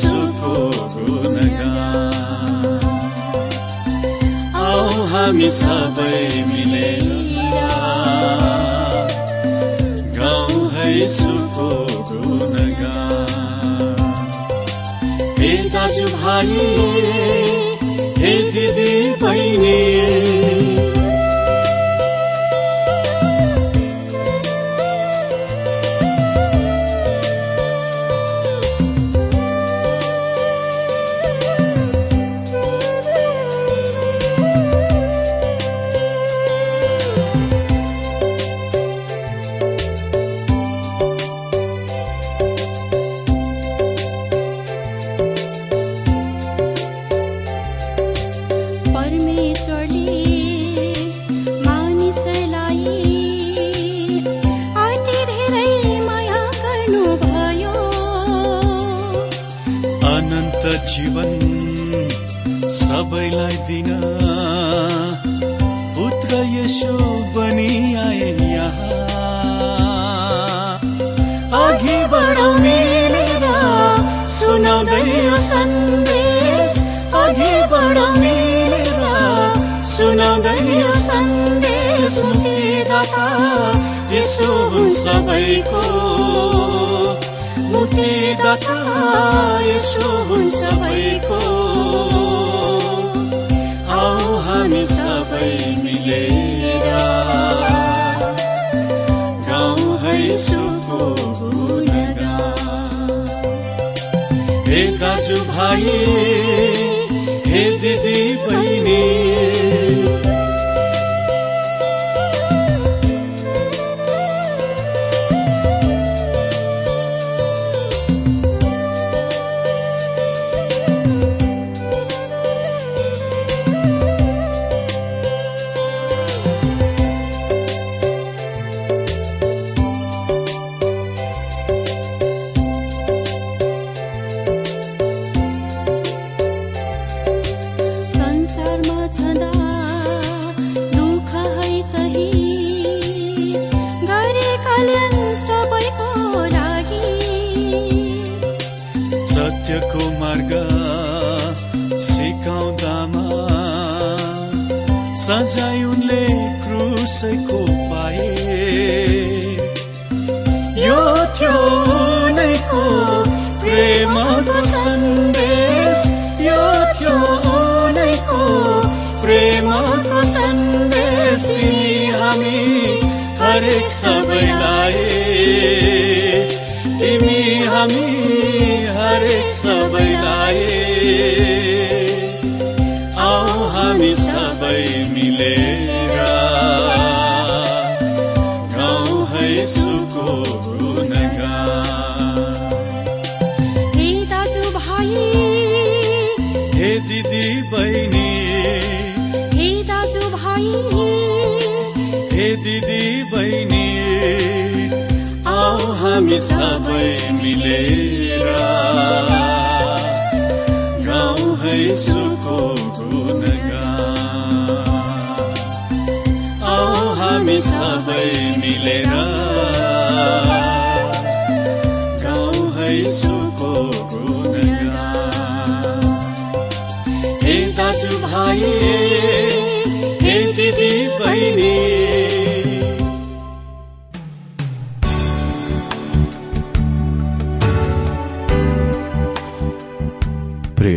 सुखो गुणगान आऊ हामी सबै मिलेर हामी सबै मिलेर गाउँ है सुको गुणगान। हे दाजु भाइ सत्यको मार्ग सिकाउँदामा। सजाय उनले क्रुसको पाए। यो थियो उनैको प्रेमको सन्देश। हामी सबै मिलेर गाउँ है सुको गुणगान। आऊ हामी सबै मिलेर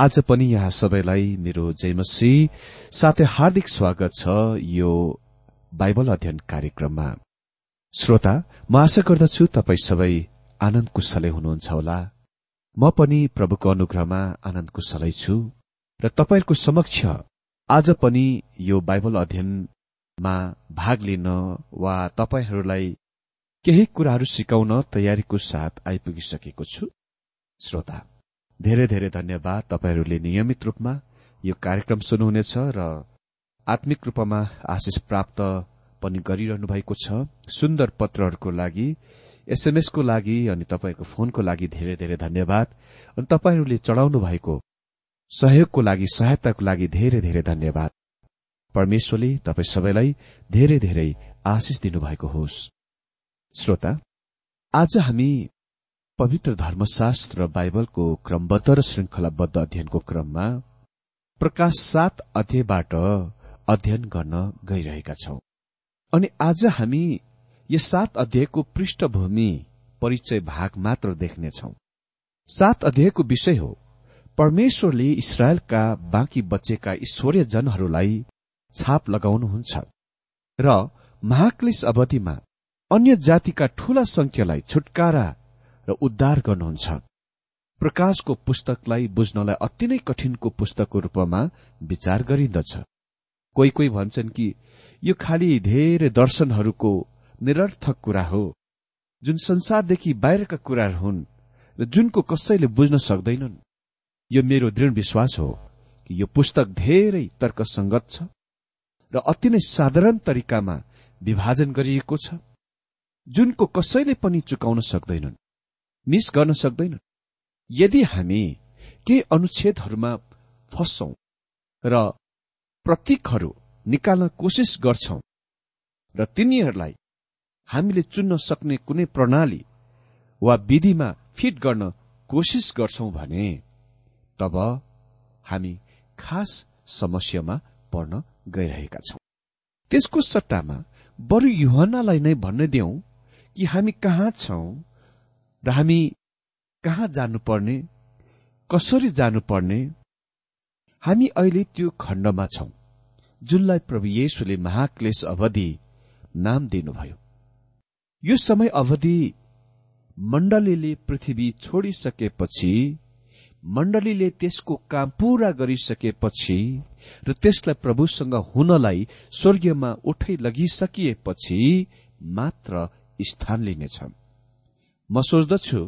आज पनि यहाँ सबैलाई मेरो जयमसी साथै हार्दिक स्वागत छ यो बाइबल अध्ययन कार्यक्रममा। श्रोता म आशा गर्दछु तपाई सबै आनन्द कुशलै हुनुहुन्छ होला। म पनि प्रभुको अनुग्रहमा आनन्द कुशलै छु। र तपाईँहरूको समक्ष आज पनि यो बाइबल अध्ययनमा भाग लिन वा तपाईँहरूलाई केही कुराहरू सिकाउन तयारीको साथ आइपुगिसकेको छु। श्रोता धेरै धेरै धन्यवाद तपाईँहरूले नियमित रूपमा यो कार्यक्रम सुन्नुहुनेछ र आत्मिक रूपमा आशिष प्राप्त पनि गरिरहनु भएको छ। सुन्दर पत्रहरूको लागि एसएमएसको लागि अनि तपाईँको फोनको लागि धेरै धेरै धन्यवाद। अनि तपाईँहरूले चढाउनु भएको सहयोगको लागि सहायताको लागि धेरै धेरै धन्यवाद। परमेश्वरले तपाईँ सबैलाई धेरै धेरै आशिष दिनुभएको होस्। श्रोता आज हामी पवित्र धर्मशास्त्र बाइबलको क्रमबद्ध र श्रृंखलाबद्ध अध्ययनको क्रममा प्रकाश सात अध्यायबाट अध्ययन गर्न गइरहेका छौं। अनि आज हामी यस सात अध्यायको पृष्ठभूमि परिचय भाग मात्र देख्नेछौ। सात अध्यायको विषय हो परमेश्वरले इसरायलका बाँकी बचेका ईश्वरीय जनहरूलाई छाप लगाउनुहुन्छ र महाक्लिस अवधिमा अन्य जातिका ठूला संख्यालाई छुटकारा र उद्धार गर्नुहुन्छ। प्रकाशको पुस्तकलाई बुझ्नलाई अति नै कठिनको पुस्तकको रूपमा विचार गरिन्दछ। कोही कोही भन्छन् कि यो खालि धेरै दर्शनहरूको निरर्थक कुरा हो। जुन संसारदेखि बाहिरका कुराहरू हुन् र जुनको कसैले बुझ्न सक्दैनन्। यो मेरो दृढ विश्वास हो कि यो पुस्तक धेरै तर्कसंगत छ र अति नै साधारण तरिकामा विभाजन गरिएको छ। जुनको कसैले पनि चुकाउन सक्दैनन्। मिस गर्न सक्दैन। यदि हामी केही अनुच्छेदहरूमा फस्छौं र प्रतीकहरू निकाल्न कोसिस गर्छौं र तिनीहरूलाई हामीले चुन्न सक्ने कुनै प्रणाली वा विधिमा फिट गर्न कोसिस गर्छौं भने तब हामी खास समस्यामा पर्न गइरहेका छौं। त्यसको सट्टामा बरु युहनालाई नै भन्न दिउँ कि हामी कहाँ छौं र हामी कहाँ जानुपर्ने? कसरी जानुपर्ने? हामी अहिले त्यो खण्डमा छौं जुनलाई प्रभु येशुले महाक्लेश अवधि नाम दिनुभयो। यो समय अवधि मण्डलीले पृथ्वी छोडिसकेपछि मण्डलीले त्यसको काम पूरा गरिसकेपछि र त्यसलाई प्रभुसँग हुनलाई स्वर्गीयमा उठै लगिसकिएपछि मात्र स्थान लिनेछ म सोच्दछु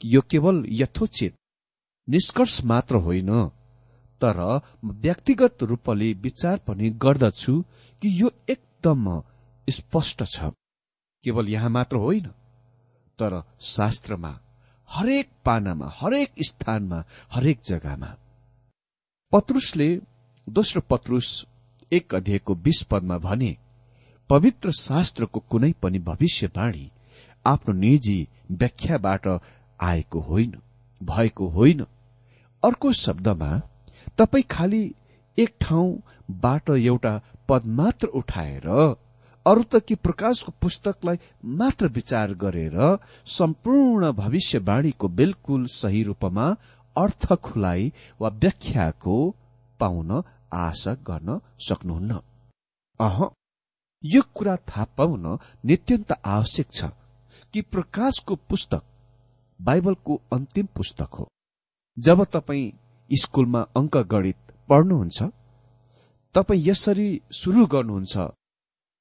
कि यो केवल यथोचित निष्कर्ष मात्र होइन तर व्यक्तिगत रूपले विचार पनि गर्दछु कि यो एकदम स्पष्ट छ। केवल यहाँ मात्र होइन तर शास्त्रमा हरेक पानामा हरेक स्थानमा हरेक जग्गामा पत्रुसले दोस्रो पत्रुस एक अध्ययको बीस पदमा भने पवित्र शास्त्रको कुनै पनि भविष्यवाणी आफ्नो निजी व्याख्याबाट आएको होइन भएको होइन। अर्को शब्दमा तपाई खालि एक ठाउँबाट एउटा पद मात्र उठाएर अरू त कि प्रकाशको पुस्तकलाई मात्र विचार गरेर सम्पूर्ण भविष्यवाणीको बिल्कुल सही रूपमा अर्थ खुलाई वा व्याख्याको पाउन आशा गर्न सक्नुहुन्न। अह यो कुरा थाहा पाउन नित्यन्त आवश्यक छ। कि प्रकाशको पुस्तक बाइबलको अन्तिम पुस्तक हो। जब तपाईँ स्कूलमा अङ्क गणित पढ्नुहुन्छ तपाईँ यसरी सुरु गर्नुहुन्छ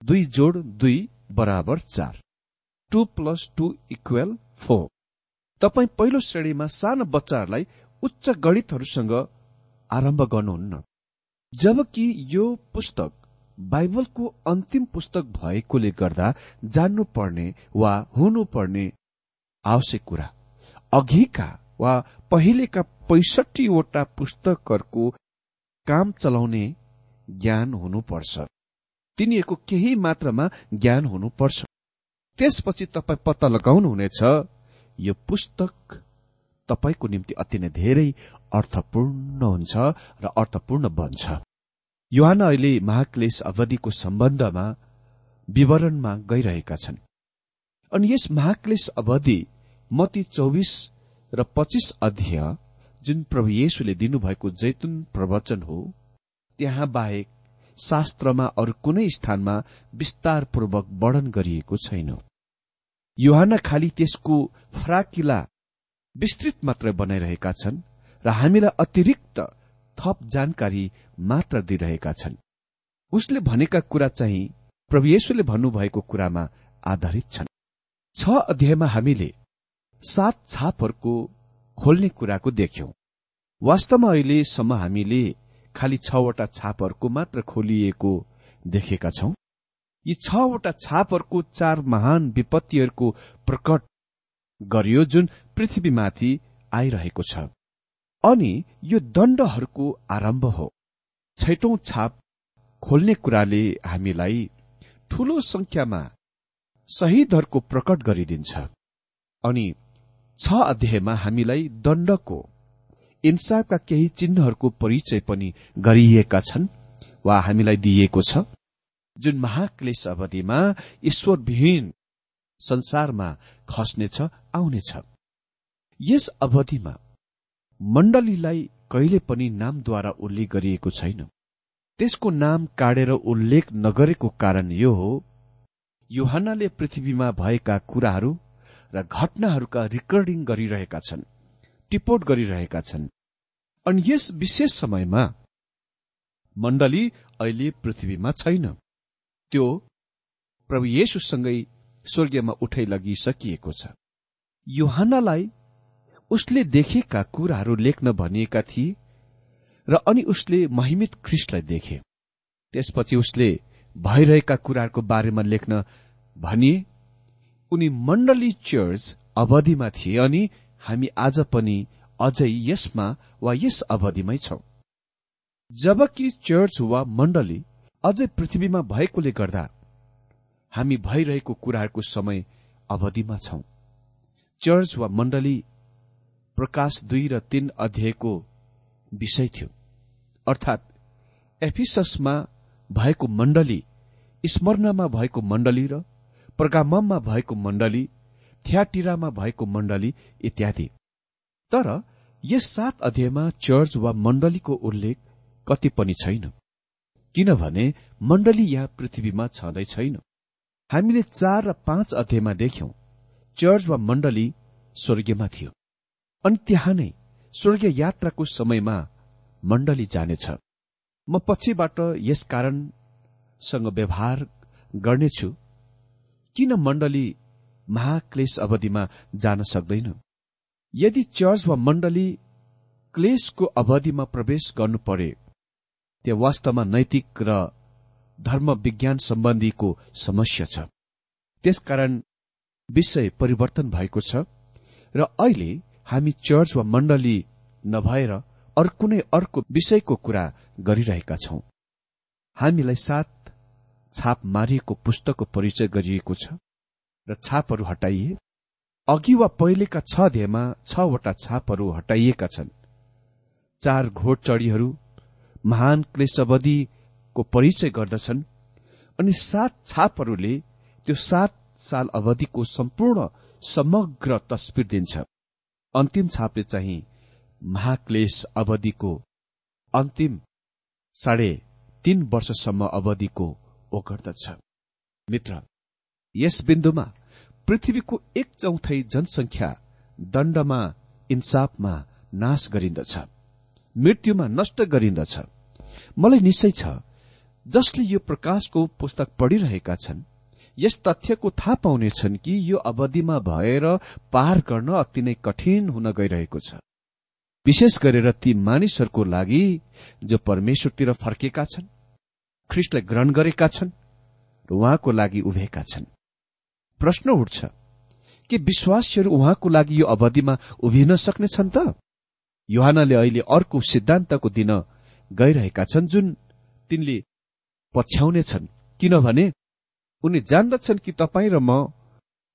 दुई जोड दुई बराबर चार two plus two equal four. तपाईँ पहिलो श्रेणीमा सानो बच्चाहरूलाई उच्च गणितहरूसँग आरम्भ गर्नुहुन्न। जबकि यो पुस्तक बाइबलको अन्तिम पुस्तक भएकोले गर्दा जान्नुपर्ने वा हुनुपर्ने आवश्यक कुरा अघिका वा पहिलेका पैसठीवटा पुस्तकहरूको काम चलाउने ज्ञान हुनुपर्छ। तिनीहरूको केही मात्रामा ज्ञान हुनुपर्छ। त्यसपछि तपाईँ पत्ता लगाउनुहुनेछ यो पुस्तक तपाईँको निम्ति अति नै धेरै अर्थपूर्ण हुन्छ र अर्थपूर्ण बन्छ। युहान अहिले महाक्लेश अवधिको सम्बन्धमा विवरणमा गइरहेका छन्। अनि यस महाक्लेश अवधि मती चौबिस र पच्चिस अध्यय जुन प्रभु येशुले दिनुभएको जैतुन प्रवचन हो त्यहाँ बाहेक शास्त्रमा अरू कुनै स्थानमा विस्तारपूर्वक वर्णन गरिएको छैन। युहान खालि त्यसको फराकिला विस्तृत मात्रै बनाइरहेका छन् र हामीलाई अतिरिक्त थप जानकारी मात्र दिइरहेका छन्। उसले भनेका कुरा चाहिँ प्रभु येशुले भन्नुभएको कुरामा आधारित छन्। छ अध्यायमा हामीले सात छापहरूको खोल्ने कुराको देख्यौं। वास्तवमा अहिलेसम्म हामीले खालि छवटा छापहरूको मात्र खोलिएको देखेका छौं। यी छवटा छापहरूको चार महान विपत्तिहरूको प्रकट गरियो जुन पृथ्वीमाथि आइरहेको छ। अनि यो दण्डहरूको आरम्भ हो। छैटौं छाप खोल्ने कुराले हामीलाई ठूलो संख्यामा शहीदहरूको प्रकट गरिदिन्छ। अनि छ अध्यायमा हामीलाई दण्डको इन्साफका केही चिन्हहरूको परिचय पनि गरिएका छन् वा हामीलाई दिइएको छ जुन महाक्लेश अवधिमा ईश्वरविहीन संसारमा खस्नेछ आउनेछ। यस अवधिमा मण्डलीलाई कहिले पनि नामद्वारा उल्लेख गरिएको छैन। त्यसको नाम काटेर उल्लेख नगरेको कारण यो हो युहानले पृथ्वीमा भएका कुराहरू र घटनाहरूका रिकर्डिङ गरिरहेका छन् टिपोट गरिरहेका छन्। अनि यस विशेष समयमा मण्डली अहिले पृथ्वीमा छैन। त्यो प्रभु येशुसँगै स्वर्गीयमा उठाइ लगिसकिएको छ। युहानलाई उसले देखेका कुराहरू लेख्न भनिएका थिए र अनि उसले महिमित ख्रिस्टलाई देखे। त्यसपछि उसले भइरहेका कुराहरूको बारेमा लेख्न भनिए उनी मण्डली चर्च अवधिमा थिए अनि हामी आज पनि अझै यसमा वा यस अवधिमै छौं। जबकि चर्च वा मण्डली अझै पृथ्वीमा भएकोले गर्दा हामी भइरहेको कुराहरूको समय अवधिमा छौं। चर्च वा मण्डली प्रकाश दुई र तीन अध्यायको विषय थियो। अर्थात् एफिससमा भएको मण्डली स्मरणमा भएको मण्डली र प्रगाममा भएको मण्डली थ्याटिरामा भएको मण्डली इत्यादि। तर यस सात अध्यायमा चर्च वा मण्डलीको उल्लेख कति पनि छैन किनभने मण्डली यहाँ पृथ्वीमा छँदै छैन। हामीले चार र पाँच अध्यायमा देख्यौं चर्च वा मण्डली स्वर्गीयमा थियो। अनि त्यहाँ नै स्वर्गीय यात्राको समयमा मण्डली जानेछ। म पछिबाट यस कारणसँग व्यवहार गर्नेछु। किन मण्डली महाक्लेश अवधिमा जान सक्दैन? यदि चर्च वा मण्डली क्लेशको अवधिमा प्रवेश गर्नु परे त्यो वास्तवमा नैतिक र धर्म विज्ञान सम्बन्धीको समस्या छ। त्यसकारण विषय परिवर्तन भएको छ। र अहिले हामी चर्च वा मण्डली नभएर अरू कुनै अर्को विषयको कुरा गरिरहेका छौं। हामीलाई सात छाप मारिएको पुस्तकको परिचय गरिएको छ र छापहरू हटाइए। अघि वा पहिलेका छ ध्येमा छवटा छापहरू हटाइएका छन्। चार घोडचडीहरू महान क्लेशवधिको परिचय गर्दछन् अनि सात छापहरूले त्यो सात साल अवधिको सम्पूर्ण समग्र तस्विर दिन्छ। अन्तिम छापले चाहिँ महाक्लेश अवधिको अन्तिम साढे तीन वर्षसम्म अवधिको ओगर्दछ मित्र यस बिन्दुमा पृथ्वीको एक चौथाइ जनसंख्या दण्डमा इन्साफमा नाश गरिन्दछ मृत्युमा नष्ट गरिन्दछ। मलाई निश्चय छ जसले यो प्रकाशको पुस्तक पढिरहेका छन् यस तथ्यको थाहा पाउनेछन् कि यो अवधिमा भएर पार गर्न अति नै कठिन हुन गइरहेको छ। विशेष गरेर ती मानिसहरूको लागि जो परमेश्वरतिर फर्केका छन् ख्रिस्टलाई ग्रहण गरेका छन् र उहाँको लागि उभिएका छन्। प्रश्न उठ्छ के विश्वासीहरू उहाँको लागि यो अवधिमा उभिन सक्नेछन् त? युहानले अहिले अर्को सिद्धान्तको दिन गइरहेका छन् जुन तिनले पछ्याउने छन् किनभने उनी जान्दछन् कि तपाईँ र म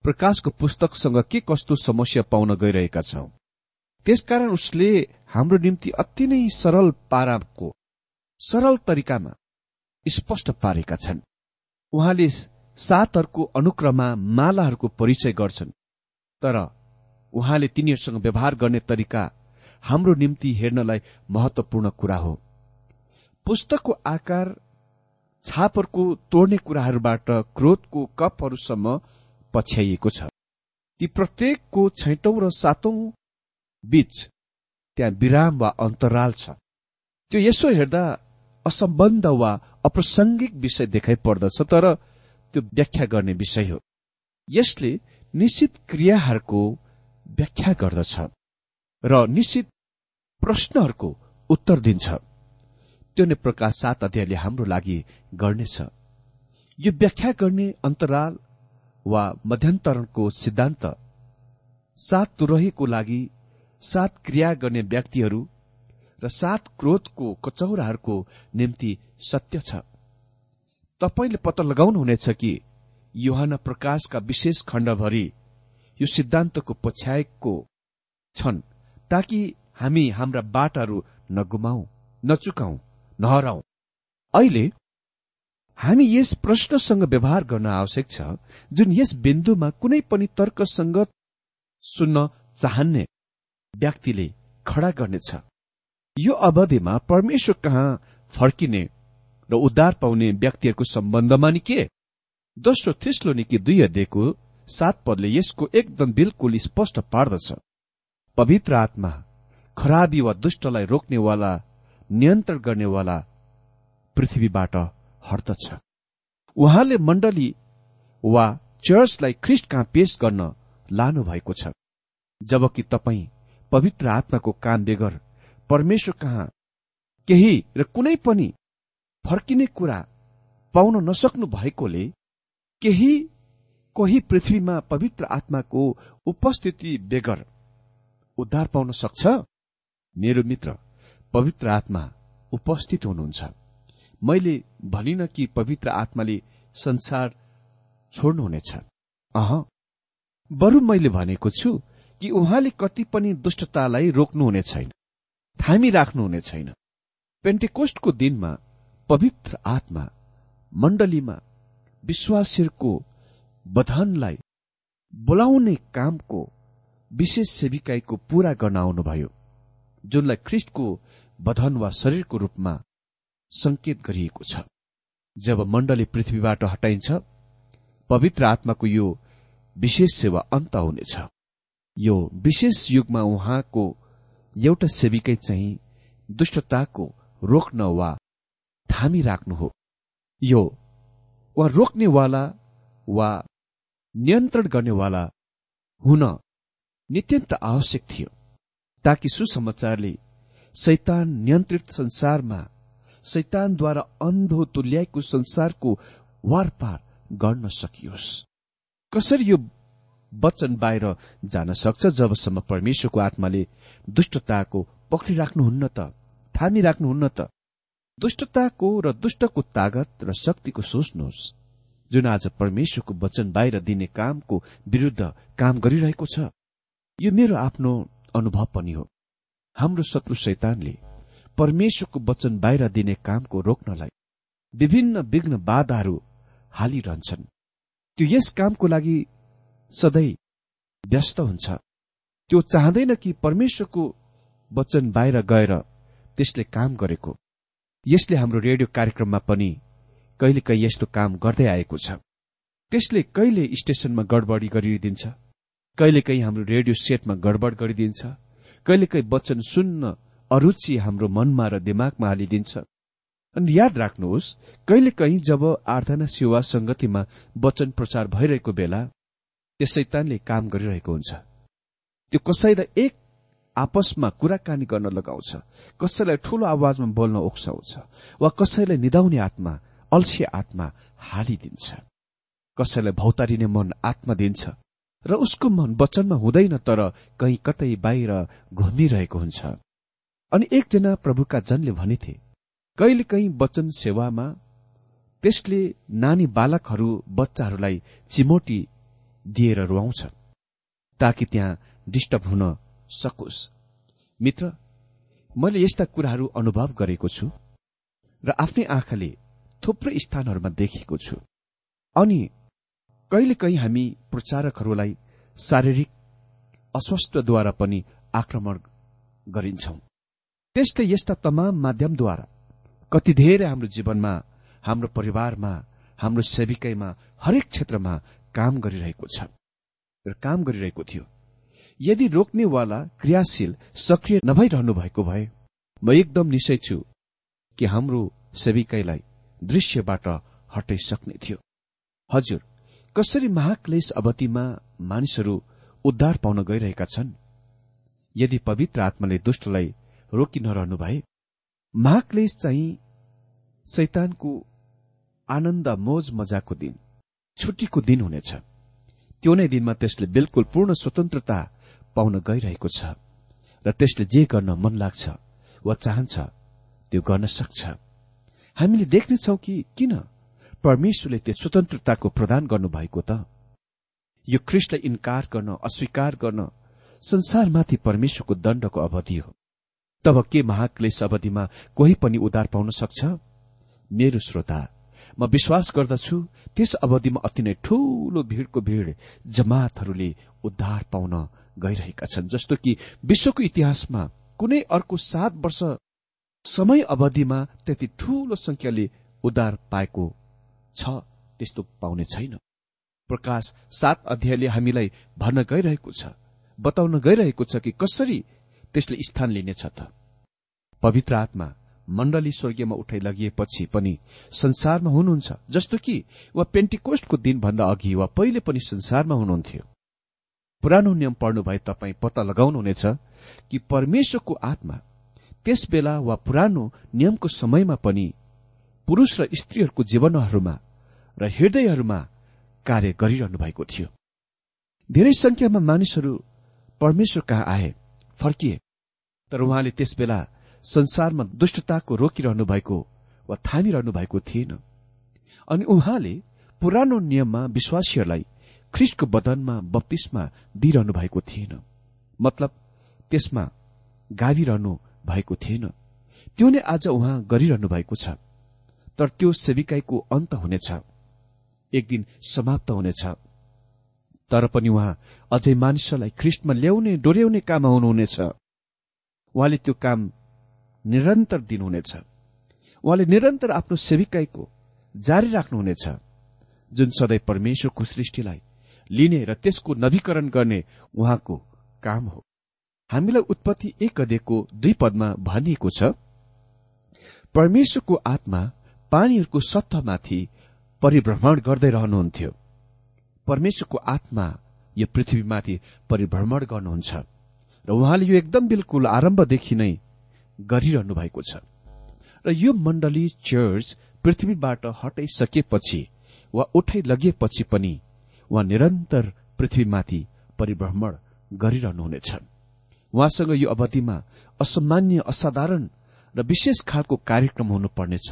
प्रकाशको पुस्तकसँग के कस्तो समस्या पाउन गइरहेका छौं। त्यसकारण उसले हाम्रो निम्ति अति नै सरल पाराको सरल तरिकामा स्पष्ट पारेका छन्। उहाँले सातहरूको अनुक्रममा मालाहरूको परिचय गर्छन् तर उहाँले तिनीहरूसँग व्यवहार गर्ने तरिका हाम्रो निम्ति हेर्नलाई महत्वपूर्ण कुरा हो। पुस्तकको आकार छापहरूको तोड्ने कुराहरूबाट क्रोधको कपहरूसम्म पछ्याइएको छ। ती प्रत्येकको छैटौं र सातौं बीच त्यहाँ विराम वा अन्तराल छ। त्यो यसो हेर्दा असम्बन्ध वा अप्रासङ्गिक विषय देखाइ पर्दछ तर त्यो व्याख्या गर्ने विषय हो। यसले निश्चित क्रियाहरूको व्याख्या गर्दछ र निश्चित प्रश्नहरूको उत्तर दिन्छ। त्यो नै प्रकाश सात अध्यायले हाम्रो लागि गर्नेछ। यो व्याख्या गर्ने अन्तराल वा मध्यान्तरणको सिद्धान्त सात तुरहीको लागि सात क्रिया गर्ने व्यक्तिहरू र सात क्रोधको कचौराहरूको निम्ति सत्य छ। तपाईँले पत्ता लगाउनुहुनेछ कि युहान प्रकाशका विशेष खण्डभरि यो सिद्धान्तको पछ्याएको छन् ताकि हामी हाम्रा बाटाहरू नगुमाऊ नचुकाऊ नहराउ। अहिले हामी यस प्रश्नसँग व्यवहार गर्न आवश्यक छ जुन यस बिन्दुमा कुनै पनि तर्कसंगत सुन्न चाहन्ने व्यक्तिले खड़ा गर्नेछ। यो अवधिमा परमेश्वर कहाँ फर्किने र उद्धार पाउने व्यक्तिहरूको सम्बन्धमा नि के? दोस्रो थिस्लो निकी दुई अध्ययको सात पदले यसको एकदम बिल्कुल स्पष्ट पार्दछ। पवित्र आत्मा खराबी वा दुष्टलाई रोक्नेवाला नियन्त्रण गर्नेवाला पृथ्वीबाट हट्दछ उहाँले मण्डली वा चर्चलाई ख्रिस्ट कहाँ पेश गर्न लानु भएको छ। जबकि तपाईँ पवित्र आत्माको काम बेगर परमेश्वर कहाँ केही र कुनै पनि फर्किने कुरा पाउन नसक्नु भएकोले केही कोही पृथ्वीमा पवित्र आत्माको उपस्थिति बेगर उद्धार पाउन सक्छ? मेरो मित्र पवित्र आत्मा उपस्थित हुनुहुन्छ। मैले भनिन कि पवित्र आत्माले संसार छोड्नुहुनेछ। अह बरु मैले भनेको छु कि उहाँले कति पनि दुष्टतालाई रोक्नुहुने छैन। थामी राख्नुहुने छैन। पेन्टेकोस्टको दिनमा पवित्र आत्मा मण्डलीमा विश्वासीहरूको बधनलाई बोलाउने कामको विशेष सेविकाईको पूरा गर्न आउनुभयो जुनलाई ख्रिस्टको बधन वा शरीरको रूपमा संकेत गरिएको छ। जब मण्डली पृथ्वीबाट हटाइन्छ पवित्र आत्माको यो विशेष सेवा अन्त हुनेछ। यो विशेष युगमा उहाँको एउटा सेविकै चाहिँ दुष्टताको रोक्न वा थामी राख्नु हो। यो वा रोक्नेवाला वा नियन्त्रण गर्नेवाला हुन नित्यन्त आवश्यक थियो। ताकि सुसमाचारले शैतान नियन्त्रित संसारमा शैतानद्वारा अन्धो तुल्याएको संसारको वारपार गर्न सकियोस्। कसरी यो वचन बाहिर जान सक्छ जबसम्म परमेश्वरको आत्माले दुष्टताको पक्रिराख्नुहुन्न त थामी राख्नुहुन्न त? दुष्टताको र दुष्टको तागत र शक्तिको सोच्नुहोस् जुन आज परमेश्वरको वचन बाहिर दिने कामको विरूद्ध काम गरिरहेको छ। यो मेरो आफ्नो अनुभव पनि हो। हाम्रो शत्रु शैतानले परमेश्वरको वचन बाहिर दिने कामको रोक्नलाई विभिन्न विघ्न बाधाहरू हालिरहन्छन्। त्यो यस कामको लागि सधैँ व्यस्त हुन्छ। त्यो चाहँदैन कि परमेश्वरको वचन बाहिर गएर त्यसले काम गरेको। यसले हाम्रो रेडियो कार्यक्रममा पनि कहिले कहीँ यस्तो काम गर्दै आएको छ। त्यसले कहिले स्टेशनमा गडबडी गरिदिन्छ? कहिले कहीँ हाम्रो रेडियो सेटमा गडबड गरिदिन्छ कहिले कहीँ वचन सुन्न अरुचि हाम्रो मनमा र दिमागमा हालिदिन्छ। अनि याद राख्नुहोस् कहिले कहीँ जब आराधना सेवा संगतिमा वचन प्रचार भइरहेको बेला त्यस शैतानले काम गरिरहेको हुन्छ। त्यो कसैलाई एक आपसमा कुराकानी गर्न लगाउँछ कसैलाई ठूलो आवाजमा बोल्न उक्साउँछ वा कसैलाई निधाउने आत्मा अल्छे आत्मा हालिदिन्छ। कसैलाई भौतारिने मन आत्मा दिन्छ र उसको मन वचनमा हुँदैन तर कहीँ कतै बाहिर घुमिरहेको हुन्छ। अनि एकजना प्रभुका जनले भनेथे कहिले कहीँ वचन सेवामा त्यसले नानी बालकहरू बच्चाहरूलाई चिमोटी दिएर रुवाउँछ ताकि त्यहाँ डिस्टर्ब हुन सकोस्। मित्र मैले यस्ता कुराहरू अनुभव गरेको छु र आफ्नै आँखाले थुप्रै स्थानहरूमा देखेको छु। अनि कहिलेकाहीँ हामी प्रचारकहरूलाई शारीरिक अस्वस्थद्वारा पनि आक्रमण गरिन्छौं। त्यस्तै यस्ता तमाम माध्यमद्वारा कति धेरै हाम्रो जीवनमा हाम्रो परिवारमा हाम्रो सेविकैमा हरेक क्षेत्रमा काम गरिरहेको छ र काम गरिरहेको थियो। यदि रोक्नेवाला क्रियाशील सक्रिय नभइरहनु भएको भए म एकदम निश्चय छु कि हाम्रो सेविकैलाई दृश्यबाट हटाइसक्ने थियो। हजुर कसरी महाक्लेश अवधिमा मानिसहरू उद्धार पाउन गइरहेका छन्? यदि पवित्र आत्माले दुष्टलाई रोकि नरहनु भए महाक्लेश चाहिँ शैतानको आनन्द मोज मजाको दिन छुट्टीको दिन हुनेछ। त्यो नै दिनमा त्यसले बिल्कुल पूर्ण स्वतन्त्रता पाउन गइरहेको छ र त्यसले जे गर्न मन लाग्छ वा चाहन्छ त्यो गर्न सक्छ। हामीले देख्नेछौ कि किन? परमेश्वरले त्यो स्वतन्त्रताको प्रदान गर्नुभएको त। यो ख्रिस्टलाई इन्कार गर्न अस्वीकार गर्न संसारमाथि परमेश्वरको दण्डको अवधि हो। तब के महाक्लेश अवधिमा कोही पनि उद्धार पाउन सक्छ? मेरो श्रोता म विश्वास गर्दछु त्यस अवधिमा अति नै ठूलो भीड़को भीड़ जमातहरूले उद्धार पाउन गइरहेका छन् जस्तो कि विश्वको इतिहासमा कुनै अर्को सात वर्ष समय अवधिमा त्यति ठूलो संख्याले उद्धार पाएको छ त्यस्तो पाउने छैन। प्रकाश सात अध्यायले हामीलाई भन्न गइरहेको छ। बताउन गइरहेको छ कि कसरी त्यसले स्थान लिनेछ त। पवित्र आत्मा मण्डली स्वर्गीयमा उठाइ लगिएपछि पनि संसारमा हुनुहुन्छ जस्तो कि वा पेन्टिकोस्टको दिनभन्दा अघि वा पहिले पनि संसारमा हुनुहुन्थ्यो। पुरानो नियम पढ्नु भए तपाईँ पत्ता लगाउनुहुनेछ कि परमेश्वरको आत्मा त्यस बेला वा पुरानो नियमको समयमा पनि पुरूष र स्त्रीहरूको जीवनहरूमा र हृदयहरूमा कार्य गरिरहनु भएको थियो। धेरै संख्यामा मानिसहरू परमेश्वर कहाँ आए फर्किए तर उहाँले त्यस बेला संसारमा दुष्टताको रोकिरहनु भएको वा थामिरहनु भएको थिएन। अनि उहाँले पुरानो नियममा विश्वासीहरूलाई ख्रिस्टको बदनमा बत्तीसमा दिइरहनु भएको थिएन। मतलब त्यसमा गाविरहनु भएको थिएन। त्यो नै आज उहाँ गरिरहनु भएको छ। तर त्यो सेविकाईको अन्त हुनेछ। एक दिन समाप्त हुनेछ। तर पनि उहाँ अझै मानिसहरूलाई ख्रिस्टमा ल्याउने डोर्याउने काममा हुनुहुनेछ। उहाँले त्यो काम निरन्तर दिनुहुनेछ। उहाँले निरन्तर आफ्नो सेविकाईको जारी राख्नुहुनेछ जुन सधैँ परमेश्वरको सृष्टिलाई लिने र त्यसको नवीकरण गर्ने उहाँको काम हो। हामीलाई उत्पत्ति एक अध्ययको दुई पदमा भनिएको छ परमेश्वरको आत्मा पानीहरूको सत्तामाथि परिभ्रमण गर्दै रहनुहुन्थ्यो। परमेश्वरको आत्मा यो पृथ्वीमाथि परिभ्रमण गर्नुहुन्छ र उहाँले यो एकदम बिल्कुल आरम्भदेखि नै गरिरहनु भएको छ। र यो मण्डली चर्च पृथ्वीबाट हटाइसकेपछि वा उठाइ लगिएपछि पनि उहाँ निरन्तर पृथ्वीमाथि परिभ्रमण गरिरहनुहुनेछ। उहाँसँग यो अवधिमा असामान्य असाधारण र विशेष खालको कार्यक्रम हुनुपर्नेछ।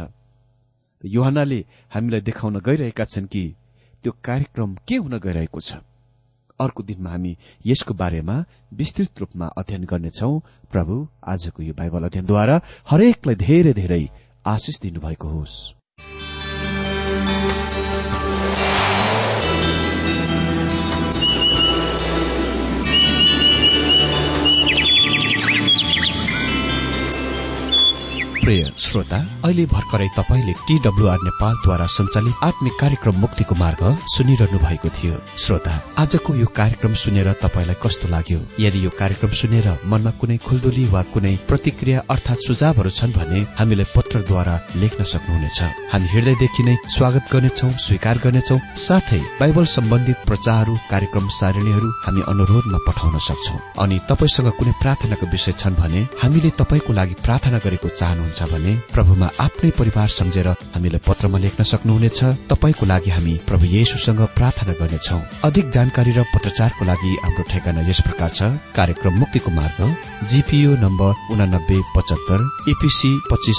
युहानाले हामीलाई देखाउन गइरहेका छन् कि त्यो कार्यक्रम के हुन गइरहेको छ। अर्को दिनमा हामी यसको बारेमा विस्तृत रूपमा अध्ययन गर्नेछौ। प्रभु आजको यो बाइबल अध्ययनद्वारा हरेकलाई धेरै धेरै आशिष दिनुभएको होस्। प्रिय श्रोता अहिले भर्खरै तपाईँले टीडब्ल्यूआर नेपालद्वारा सञ्चालित आत्मिक कार्यक्रम मुक्तिको मार्ग सुनिरहनु भएको थियो। श्रोता आजको यो कार्यक्रम सुनेर तपाईँलाई कस्तो लाग्यो? यदि यो कार्यक्रम सुनेर मनमा कुनै खुल्दुली वा कुनै प्रतिक्रिया अर्थात सुझावहरू छन् भने हामीलाई पत्र पोस्टरद्वारा लेख्न सक्नुहुनेछ। हामी हृदयदेखि नै स्वागत गर्नेछौ स्वीकार गर्नेछौ। साथै बाइबल सम्बन्धित प्रचारहरू कार्यक्रम सारणीहरू हामी अनुरोधमा पठाउन सक्छौ। अनि तपाईँसँग कुनै प्रार्थनाको विषय छन् भने हामीले तपाईँको लागि प्रार्थना गरेको चाहनुहुन्छ भने प्रभुमा आफ्नै परिवार सम्झेर हामीलाई पत्रमा लेख्न सक्नुहुनेछ। तपाईँको लागि हामी प्रभु येशुसँग प्रार्थना गर्नेछौ। अधिक जानकारी र पत्रचारको लागि हाम्रो ठेगाना यस प्रकार छ। कार्यक्रम मुक्तिको मार्ग जीपीओ नम्बर उनानब्बे पचहत्तर एपीसी पच्चिस